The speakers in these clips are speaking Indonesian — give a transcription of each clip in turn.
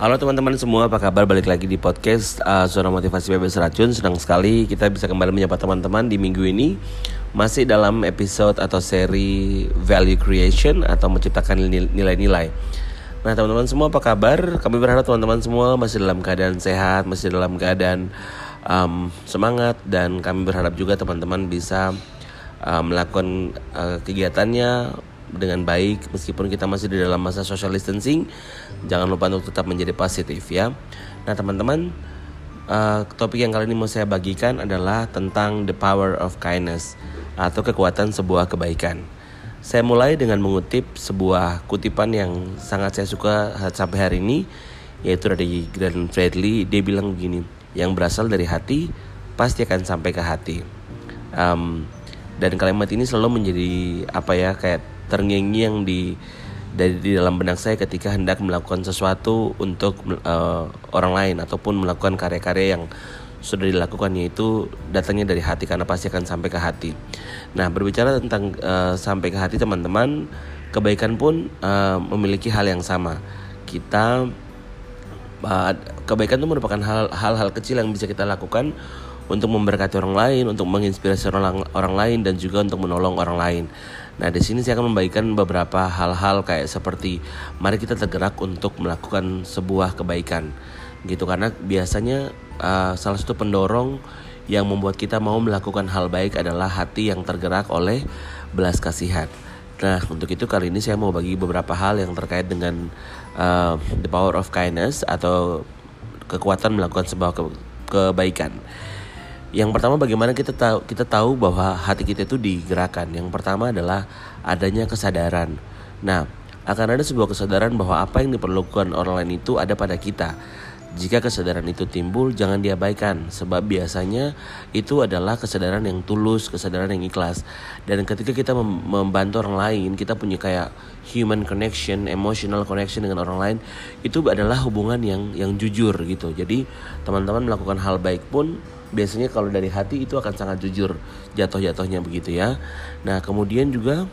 Halo teman-teman semua, apa kabar? Balik lagi di podcast uh, Suara Motivasi Bebas Racun Senang sekali kita bisa kembali menyapa teman-teman di minggu ini Masih dalam episode atau seri Value Creation Atau menciptakan nilai-nilai Nah teman-teman semua apa kabar? Kami berharap teman-teman semua masih dalam keadaan sehat Masih dalam keadaan um, semangat Dan kami berharap juga teman-teman bisa uh, melakukan uh, kegiatannya dengan baik meskipun kita masih di dalam masa social distancing jangan lupa untuk tetap menjadi positif ya. Nah teman-teman uh, topik yang kali ini mau saya bagikan adalah tentang the power of kindness atau kekuatan sebuah kebaikan. Saya mulai dengan mengutip sebuah kutipan yang sangat saya suka sampai hari ini yaitu dari Grand Fredly. Dia bilang begini yang berasal dari hati pasti akan sampai ke hati. Um, dan kalimat ini selalu menjadi apa ya kayak terngiang-ngiang di dari di dalam benak saya ketika hendak melakukan sesuatu untuk uh, orang lain ataupun melakukan karya-karya yang sudah dilakukan yaitu datangnya dari hati karena pasti akan sampai ke hati. Nah berbicara tentang uh, sampai ke hati teman-teman, kebaikan pun uh, memiliki hal yang sama. Kita uh, kebaikan itu merupakan hal-hal kecil yang bisa kita lakukan untuk memberkati orang lain, untuk menginspirasi orang orang lain dan juga untuk menolong orang lain. Nah, di sini saya akan membagikan beberapa hal-hal kayak seperti mari kita tergerak untuk melakukan sebuah kebaikan. Gitu karena biasanya uh, salah satu pendorong yang membuat kita mau melakukan hal baik adalah hati yang tergerak oleh belas kasihan. Nah, untuk itu kali ini saya mau bagi beberapa hal yang terkait dengan uh, the power of kindness atau kekuatan melakukan sebuah ke kebaikan. Yang pertama bagaimana kita tahu kita tahu bahwa hati kita itu digerakkan. Yang pertama adalah adanya kesadaran. Nah, akan ada sebuah kesadaran bahwa apa yang diperlukan orang lain itu ada pada kita. Jika kesadaran itu timbul, jangan diabaikan, sebab biasanya itu adalah kesadaran yang tulus, kesadaran yang ikhlas. Dan ketika kita membantu orang lain, kita punya kayak human connection, emotional connection dengan orang lain, itu adalah hubungan yang yang jujur gitu. Jadi teman-teman melakukan hal baik pun biasanya kalau dari hati itu akan sangat jujur jatuh-jatuhnya begitu ya. Nah kemudian juga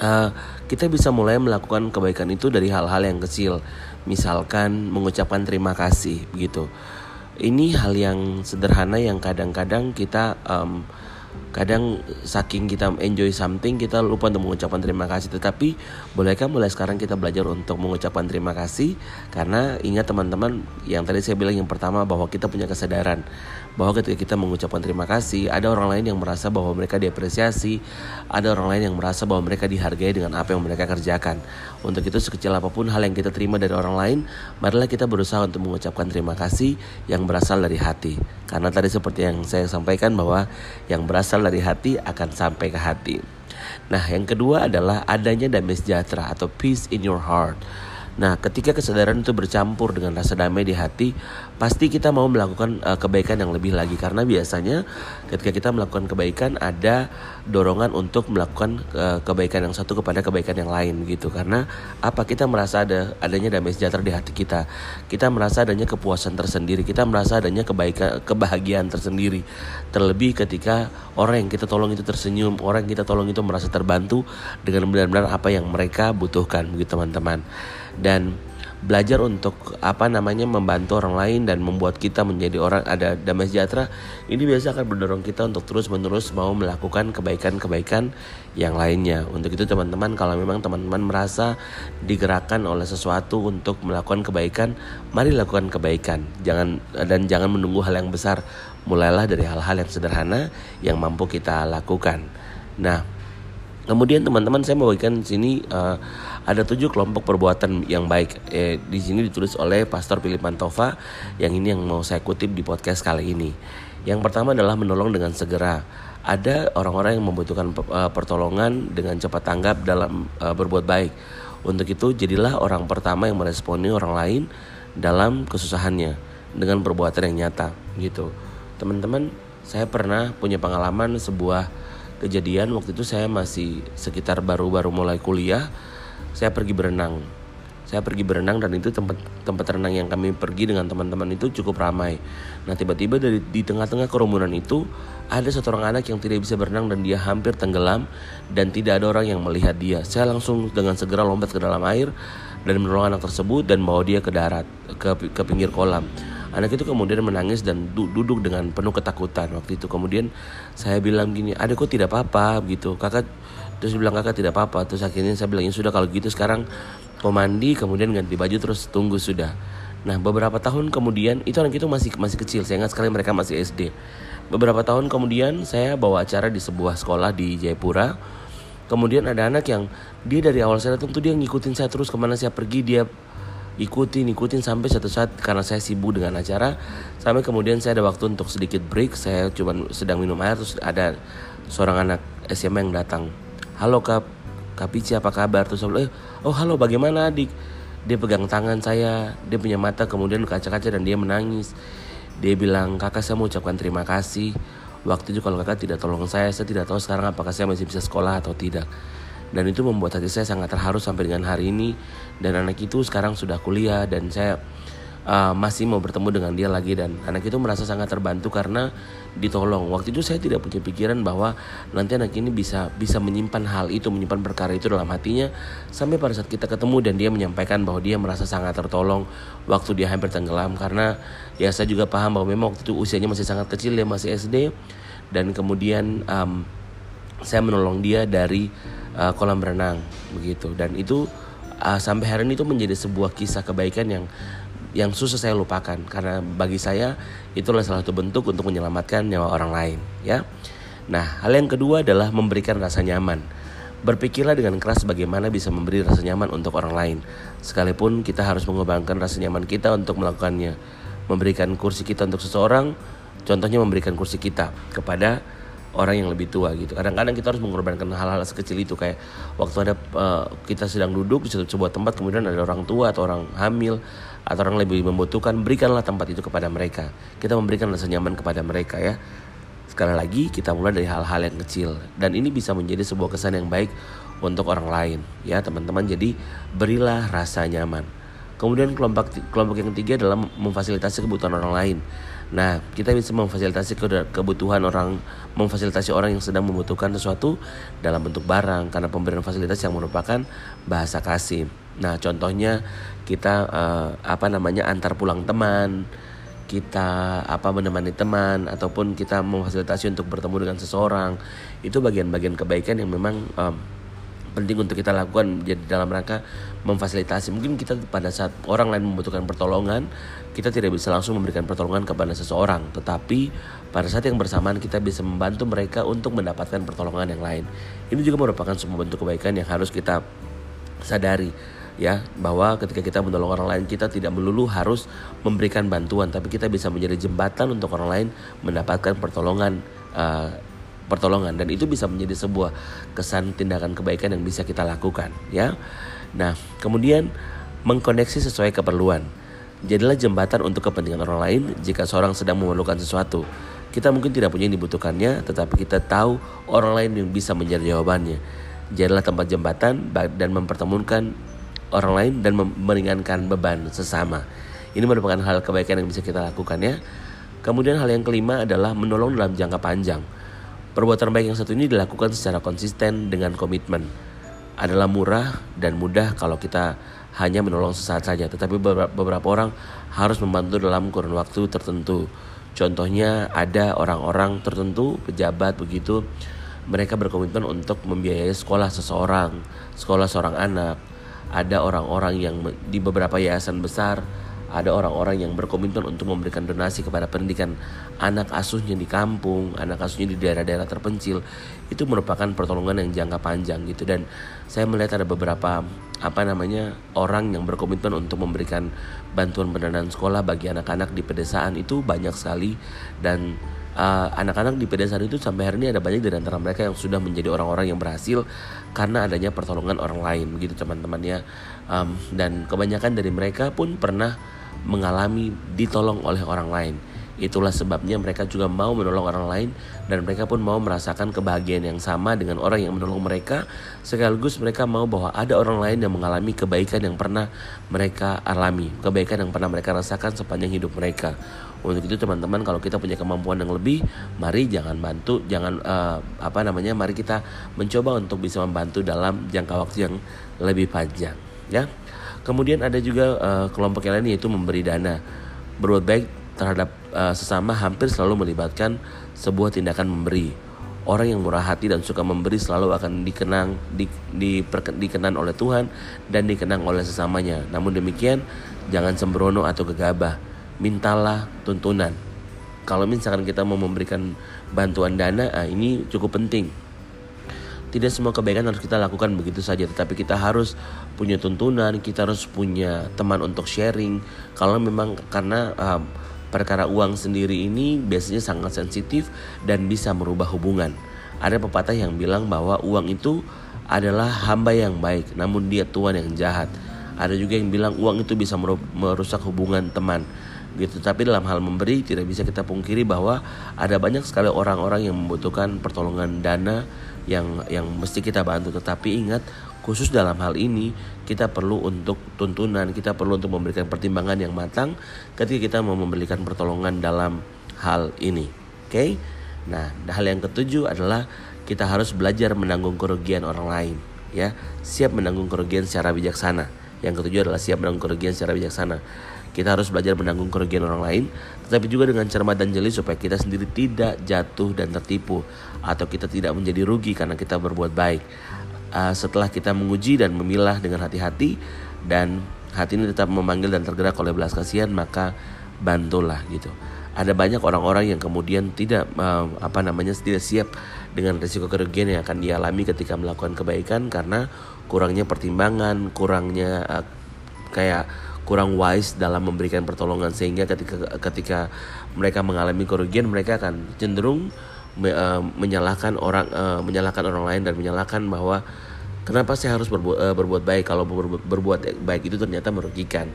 uh, kita bisa mulai melakukan kebaikan itu dari hal-hal yang kecil, misalkan mengucapkan terima kasih begitu. Ini hal yang sederhana yang kadang-kadang kita um, kadang saking kita enjoy something kita lupa untuk mengucapkan terima kasih. Tetapi bolehkah mulai sekarang kita belajar untuk mengucapkan terima kasih? Karena ingat teman-teman yang tadi saya bilang yang pertama bahwa kita punya kesadaran. Bahwa ketika kita mengucapkan terima kasih ada orang lain yang merasa bahwa mereka diapresiasi ada orang lain yang merasa bahwa mereka dihargai dengan apa yang mereka kerjakan. Untuk itu sekecil apa pun hal yang kita terima dari orang lain marilah kita berusaha untuk mengucapkan terima kasih yang berasal dari hati. Karena tadi seperti yang saya sampaikan bahwa yang berasal berasal dari hati akan sampai ke hati. Nah, yang kedua adalah adanya damai sejahtera atau peace in your heart. Nah, ketika kesadaran itu bercampur dengan rasa damai di hati, pasti kita mau melakukan uh, kebaikan yang lebih lagi karena biasanya ketika kita melakukan kebaikan ada dorongan untuk melakukan uh, kebaikan yang satu kepada kebaikan yang lain gitu. Karena apa? Kita merasa ada adanya damai sejahtera di hati kita. Kita merasa adanya kepuasan tersendiri, kita merasa adanya kebaikan kebahagiaan tersendiri. Terlebih ketika orang yang kita tolong itu tersenyum, orang yang kita tolong itu merasa terbantu dengan benar-benar apa yang mereka butuhkan begitu teman-teman dan belajar untuk apa namanya membantu orang lain dan membuat kita menjadi orang ada damai sejahtera ini biasa akan mendorong kita untuk terus menerus mau melakukan kebaikan-kebaikan yang lainnya. Untuk itu teman-teman kalau memang teman-teman merasa digerakkan oleh sesuatu untuk melakukan kebaikan mari lakukan kebaikan. Jangan dan jangan menunggu hal yang besar. Mulailah dari hal-hal yang sederhana yang mampu kita lakukan. Nah kemudian teman-teman saya membagikan sini uh, ada tujuh kelompok perbuatan yang baik. Eh, di sini ditulis oleh Pastor Philip Mantova. Yang ini yang mau saya kutip di podcast kali ini. Yang pertama adalah menolong dengan segera. Ada orang-orang yang membutuhkan uh, pertolongan dengan cepat tanggap dalam uh, berbuat baik. Untuk itu jadilah orang pertama yang meresponi orang lain dalam kesusahannya dengan perbuatan yang nyata gitu. Teman-teman, saya pernah punya pengalaman sebuah kejadian waktu itu saya masih sekitar baru-baru mulai kuliah saya pergi berenang saya pergi berenang dan itu tempat tempat renang yang kami pergi dengan teman-teman itu cukup ramai. Nah tiba-tiba dari di tengah-tengah kerumunan itu ada satu orang anak yang tidak bisa berenang dan dia hampir tenggelam dan tidak ada orang yang melihat dia. Saya langsung dengan segera lompat ke dalam air dan menolong anak tersebut dan bawa dia ke darat ke ke pinggir kolam anak itu kemudian menangis dan duduk dengan penuh ketakutan waktu itu. Kemudian saya bilang gini adikku tidak apa-apa? Gitu. Kakak terus bilang kakak tidak apa-apa. Terus akhirnya saya bilang ya sudah kalau gitu sekarang kau mandi kemudian ganti baju terus tunggu sudah. Nah beberapa tahun kemudian itu anak itu masih masih kecil saya ingat sekali mereka masih SD beberapa tahun kemudian saya bawa acara di sebuah sekolah di Jayapura. Kemudian ada anak yang dia dari awal saya datang tuh dia ngikutin saya terus ke mana saya pergi dia ikutin ikutin sampai satu saat karena saya sibuk dengan acara. Sampai kemudian saya ada waktu untuk sedikit break saya cuma sedang minum air terus ada seorang anak SMA yang datang. Halo kap Kapici apa kabar? Terus saya eh oh halo bagaimana adik? Dia pegang tangan saya dia punya mata kemudian kaca-kaca dan dia menangis. Dia bilang kakak saya mau ucapkan terima kasih. Waktu itu kalau kakak tidak tolong saya saya tidak tahu sekarang apakah saya masih bisa sekolah atau tidak. Dan itu membuat hati saya sangat terharu sampai dengan hari ini dan anak itu sekarang sudah kuliah dan saya uh, masih mau bertemu dengan dia lagi. Dan anak itu merasa sangat terbantu karena ditolong. Waktu itu saya tidak punya pikiran bahwa nanti anak ini bisa bisa menyimpan hal itu menyimpan perkara itu dalam hatinya. Sampai pada saat kita ketemu dan dia menyampaikan bahwa dia merasa sangat tertolong waktu dia hampir tenggelam. Karena ya saya juga paham bahwa memang waktu itu usianya masih sangat kecil dia masih SD dan kemudian um, saya menolong dia dari uh, kolam renang begitu. Dan itu uh, sampai hari ini itu menjadi sebuah kisah kebaikan yang yang susah saya lupakan karena bagi saya itulah salah satu bentuk untuk menyelamatkan nyawa orang lain ya. Nah, hal yang kedua adalah memberikan rasa nyaman. Berpikirlah dengan keras bagaimana bisa memberi rasa nyaman untuk orang lain. Sekalipun kita harus mengorbankan rasa nyaman kita untuk melakukannya. Memberikan kursi kita untuk seseorang, contohnya memberikan kursi kita kepada orang yang lebih tua gitu. Kadang-kadang kita harus mengorbankan hal-hal sekecil itu kayak waktu ada uh, kita sedang duduk di sebuah tempat kemudian ada orang tua atau orang hamil atau orang lebih membutuhkan berikanlah tempat itu kepada mereka. Kita memberikan rasa nyaman kepada mereka ya. Sekali lagi kita mulai dari hal-hal yang kecil dan ini bisa menjadi sebuah kesan yang baik untuk orang lain ya teman-teman. Jadi berilah rasa nyaman. Kemudian kelompok kelompok yang ketiga adalah memfasilitasi kebutuhan orang lain. Nah, kita bisa memfasilitasi kebutuhan orang, memfasilitasi orang yang sedang membutuhkan sesuatu dalam bentuk barang karena pemberian fasilitas yang merupakan bahasa kasih. Nah, contohnya kita uh, apa namanya antar pulang teman, kita apa menemani teman ataupun kita memfasilitasi untuk bertemu dengan seseorang. Itu bagian-bagian kebaikan yang memang um, penting untuk kita lakukan jadi dalam rangka memfasilitasi. Mungkin kita pada saat orang lain membutuhkan pertolongan kita tidak bisa langsung memberikan pertolongan kepada seseorang. Tetapi pada saat yang bersamaan kita bisa membantu mereka untuk mendapatkan pertolongan yang lain. Ini juga merupakan sebuah bentuk kebaikan yang harus kita sadari ya bahwa ketika kita menolong orang lain kita tidak melulu harus memberikan bantuan tapi kita bisa menjadi jembatan untuk orang lain mendapatkan pertolongan uh, pertolongan dan itu bisa menjadi sebuah kesan tindakan kebaikan yang bisa kita lakukan ya. Nah, kemudian mengkoneksi sesuai keperluan. Jadilah jembatan untuk kepentingan orang lain jika seorang sedang memerlukan sesuatu. Kita mungkin tidak punya yang dibutuhkannya, tetapi kita tahu orang lain yang bisa menjadi jawabannya. Jadilah tempat jembatan dan mempertemukan orang lain dan meringankan beban sesama. Ini merupakan hal kebaikan yang bisa kita lakukan ya. Kemudian hal yang kelima adalah menolong dalam jangka panjang. Perbuatan baik yang satu ini dilakukan secara konsisten dengan komitmen. Adalah murah dan mudah kalau kita hanya menolong sesaat saja, tetapi beberapa orang harus membantu dalam kurun waktu tertentu. Contohnya ada orang-orang tertentu, pejabat begitu, mereka berkomitmen untuk membiayai sekolah seseorang, sekolah seorang anak. Ada orang-orang yang di beberapa yayasan besar ada orang-orang yang berkomitmen untuk memberikan donasi kepada pendidikan anak asuhnya di kampung, anak asuhnya di daerah-daerah terpencil. Itu merupakan pertolongan yang jangka panjang gitu. Dan saya melihat ada beberapa apa namanya orang yang berkomitmen untuk memberikan bantuan pendanaan sekolah bagi anak-anak di pedesaan itu banyak sekali. Dan anak anak-anak di pedesaan itu sampai hari ini ada banyak dari antara mereka yang sudah menjadi orang-orang yang berhasil karena adanya pertolongan orang lain gitu teman-teman ya. Um, dan kebanyakan dari mereka pun pernah mengalami ditolong oleh orang lain. Itulah sebabnya mereka juga mau menolong orang lain dan mereka pun mau merasakan kebahagiaan yang sama dengan orang yang menolong mereka sekaligus mereka mau bahwa ada orang lain yang mengalami kebaikan yang pernah mereka alami, kebaikan yang pernah mereka rasakan sepanjang hidup mereka. Untuk itu teman-teman kalau kita punya kemampuan yang lebih, mari jangan bantu, jangan uh, apa namanya, mari kita mencoba untuk bisa membantu dalam jangka waktu yang lebih panjang. ya. Kemudian ada juga uh, kelompok yang lain yaitu memberi dana. Berbuat baik terhadap uh, sesama hampir selalu melibatkan sebuah tindakan memberi. Orang yang murah hati dan suka memberi selalu akan dikenang di, di, per, dikenang oleh Tuhan dan dikenang oleh sesamanya. Namun demikian, jangan sembrono atau gegabah. Mintalah tuntunan. Kalau misalkan kita mau memberikan bantuan dana, ah, ini cukup penting tidak semua kebaikan harus kita lakukan begitu saja tetapi kita harus punya tuntunan kita harus punya teman untuk sharing. Kalau memang karena uh, perkara uang sendiri ini biasanya sangat sensitif dan bisa merubah hubungan. Ada pepatah yang bilang bahwa uang itu adalah hamba yang baik namun dia tuan yang jahat. Ada juga yang bilang uang itu bisa merusak hubungan teman gitu. Tapi dalam hal memberi tidak bisa kita pungkiri bahwa ada banyak sekali orang-orang yang membutuhkan pertolongan dana yang yang mesti kita bantu. Tetapi ingat khusus dalam hal ini kita perlu untuk tuntunan kita perlu untuk memberikan pertimbangan yang matang ketika kita mau memberikan pertolongan dalam hal ini. Oke? Okay? nah hal yang ketujuh adalah kita harus belajar menanggung kerugian orang lain ya. Siap menanggung kerugian secara bijaksana. Yang ketujuh adalah siap menanggung kerugian secara bijaksana kita harus belajar menanggung kerugian orang lain, tetapi juga dengan cermat dan jeli supaya kita sendiri tidak jatuh dan tertipu atau kita tidak menjadi rugi karena kita berbuat baik. Uh, setelah kita menguji dan memilah dengan hati-hati dan hati ini tetap memanggil dan tergerak oleh belas kasihan, maka bantulah gitu. Ada banyak orang-orang yang kemudian tidak uh, apa namanya tidak siap dengan risiko kerugian yang akan dialami ketika melakukan kebaikan karena kurangnya pertimbangan, kurangnya uh, kayak kurang wise dalam memberikan pertolongan sehingga ketika ketika mereka mengalami kerugian mereka akan cenderung me, uh, menyalahkan orang uh, menyalahkan orang lain dan menyalahkan bahwa kenapa saya harus berbuat uh, berbuat baik kalau berbuat, berbuat baik itu ternyata merugikan.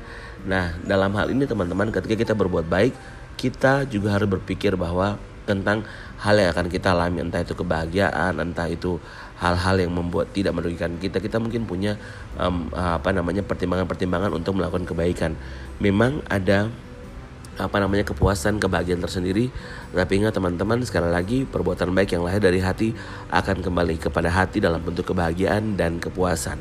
Nah, dalam hal ini teman-teman ketika kita berbuat baik, kita juga harus berpikir bahwa tentang hal yang akan kita alami entah itu kebahagiaan, entah itu hal-hal yang membuat tidak merugikan kita. Kita mungkin punya um, apa namanya pertimbangan-pertimbangan untuk melakukan kebaikan. Memang ada apa namanya kepuasan kebahagiaan tersendiri. Tapi ingat teman-teman sekali lagi perbuatan baik yang lahir dari hati akan kembali kepada hati dalam bentuk kebahagiaan dan kepuasan.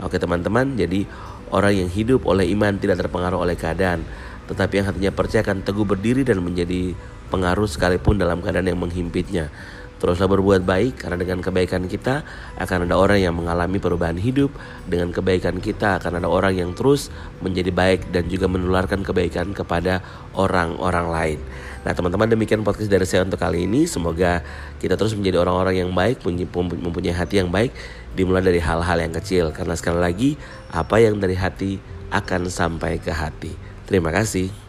Oke teman-teman jadi orang yang hidup oleh iman tidak terpengaruh oleh keadaan. Tetapi yang hatinya percaya akan teguh berdiri dan menjadi pengaruh sekalipun dalam keadaan yang menghimpitnya Teruslah berbuat baik karena dengan kebaikan kita akan ada orang yang mengalami perubahan hidup. Dengan kebaikan kita akan ada orang yang terus menjadi baik dan juga menularkan kebaikan kepada orang-orang lain. Nah teman-teman demikian podcast dari saya untuk kali ini. Semoga kita terus menjadi orang-orang yang baik, mempunyai hati yang baik. Dimulai dari hal-hal yang kecil. Karena sekali lagi apa yang dari hati akan sampai ke hati. Terima kasih.